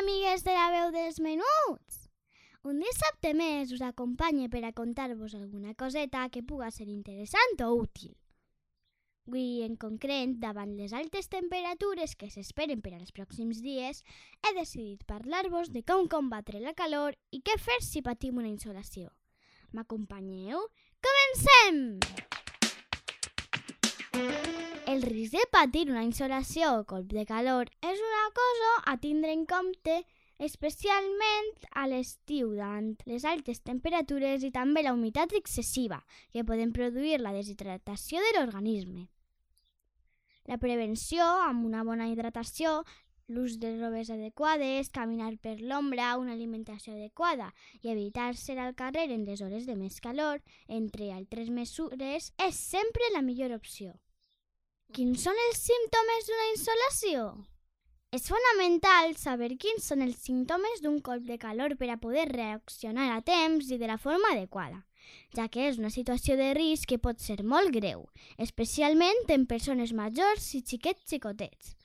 Amigues de la veu dels menuts! Un dissabte més us acompanye per a contar-vos alguna coseta que puga ser interessant o útil. Avui, en concret, davant les altes temperatures que s'esperen per als pròxims dies, he decidit parlar-vos de com combatre la calor i què fer si patim una insolació. M'acompanyeu? Comencem! El risc de patir una insolació o colp de calor és una cosa a tindre en compte especialment a l'estiu davant les altes temperatures i també la humitat excessiva que poden produir la deshidratació de l'organisme. La prevenció amb una bona hidratació, l'ús de robes adequades, caminar per l'ombra, una alimentació adequada i evitar ser al carrer en les hores de més calor, entre altres mesures, és sempre la millor opció. Quins són els símptomes d'una insolació? És fonamental saber quins són els símptomes d'un colp de calor per a poder reaccionar a temps i de la forma adequada, ja que és una situació de risc que pot ser molt greu, especialment en persones majors i xiquets xicotets,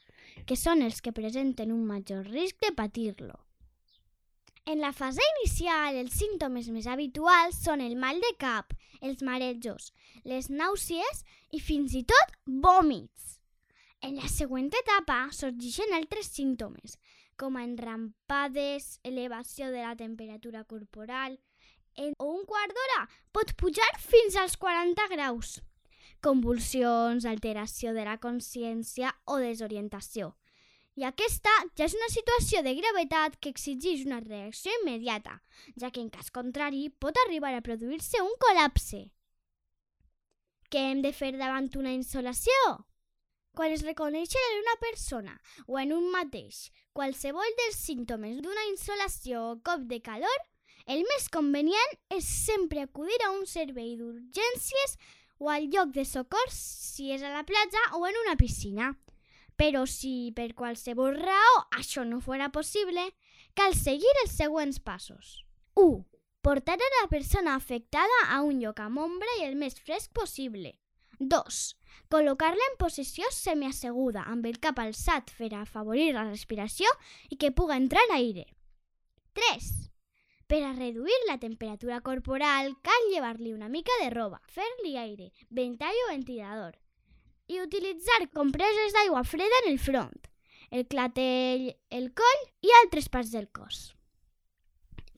que són els que presenten un major risc de patir-lo. En la fase inicial, els símptomes més habituals són el mal de cap, els marejos, les nàusees i fins i tot vòmits. En la següent etapa sorgeixen altres símptomes, com enrampades, elevació de la temperatura corporal, en un quart d'hora pot pujar fins als 40 graus. Convulsions, alteració de la consciència o desorientació. I aquesta ja és una situació de gravetat que exigeix una reacció immediata, ja que en cas contrari pot arribar a produir-se un col·lapse. Què hem de fer davant una insolació? Quan es reconeixen en una persona o en un mateix qualsevol dels símptomes d'una insolació o cop de calor, el més convenient és sempre acudir a un servei d'urgències o al lloc de socors si és a la platja o en una piscina. Però si per qualsevol raó això no fora possible, cal seguir els següents passos. 1. Portar a la persona afectada a un lloc amb ombra i el més fresc possible. 2. Col·locar-la en posició semiasseguda amb el cap alçat per afavorir la respiració i que puga entrar aire. 3. Per a reduir la temperatura corporal cal llevar-li una mica de roba, fer-li aire, ventall o ventilador i utilitzar compreses d'aigua freda en el front, el clatell, el coll i altres parts del cos.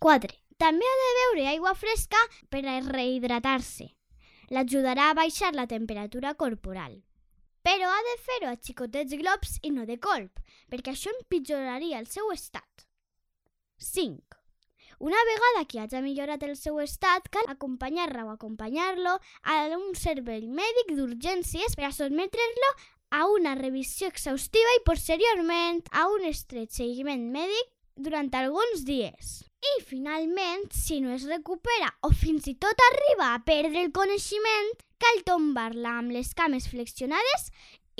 4. També ha de beure aigua fresca per a rehidratar-se. L'ajudarà a baixar la temperatura corporal. Però ha de fer-ho a xicotets globs i no de colp, perquè això empitjoraria el seu estat. 5. Una vegada que hagi millorat el seu estat, cal acompanyar-la o acompanyar-lo a un servei mèdic d'urgències per a sotmetre-lo a una revisió exhaustiva i posteriorment a un estret seguiment mèdic durant alguns dies. I finalment, si no es recupera o fins i tot arriba a perdre el coneixement, cal tombar-la amb les cames flexionades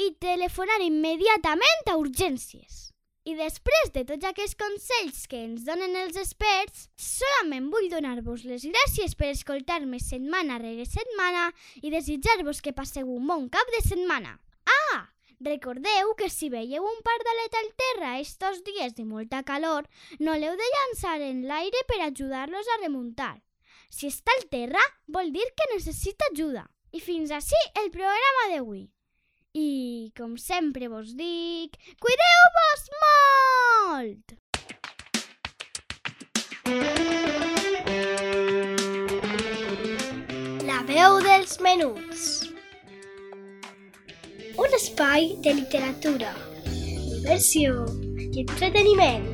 i telefonar immediatament a urgències. I després de tots aquests consells que ens donen els experts, solament vull donar-vos les gràcies per escoltar-me setmana rere setmana i desitjar-vos que passeu un bon cap de setmana. Ah! Recordeu que si veieu un pardalet al terra estos dies de molta calor, no l'heu de llançar en l'aire per ajudar-los a remuntar. Si està al terra, vol dir que necessita ajuda. I fins així el programa d'avui. I, com sempre vos dic, cuideu-vos molt! La veu dels menuts. Un espai de literatura, diversió i entreteniment.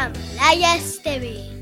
Amb Laia Esteve.